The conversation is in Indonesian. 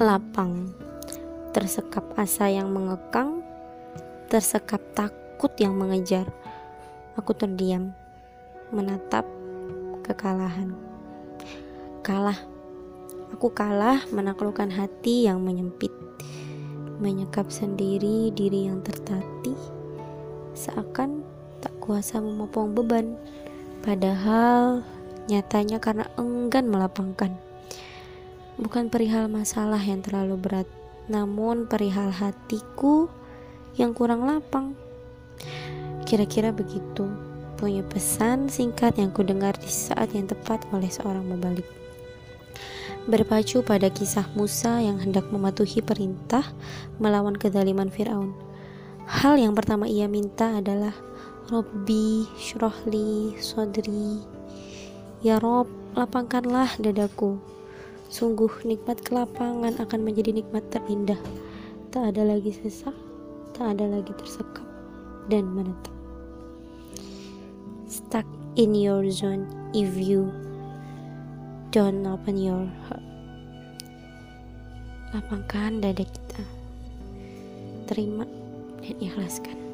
lapang, tersekap asa yang mengekang, tersekap takut yang mengejar. Aku terdiam, menatap kekalahan. Kalah, aku kalah menaklukkan hati yang menyempit, menyekap sendiri diri yang tertatih, seakan tak kuasa memopong beban, padahal nyatanya karena enggan melapangkan. Bukan perihal masalah yang terlalu berat, namun perihal hatiku yang kurang lapang. Kira-kira begitu, punya pesan singkat yang kudengar di saat yang tepat oleh seorang mubalik. Berpacu pada kisah Musa yang hendak mematuhi perintah melawan kedaliman Firaun. Hal yang pertama ia minta adalah Robbi syrohli sodri Ya Rob, lapangkanlah dadaku Sungguh nikmat kelapangan akan menjadi nikmat terindah. Tak ada lagi sesak, tak ada lagi tersekap dan menetap. Stuck in your zone if you don't open your heart. Lapangkan dada kita. Terima dan ikhlaskan.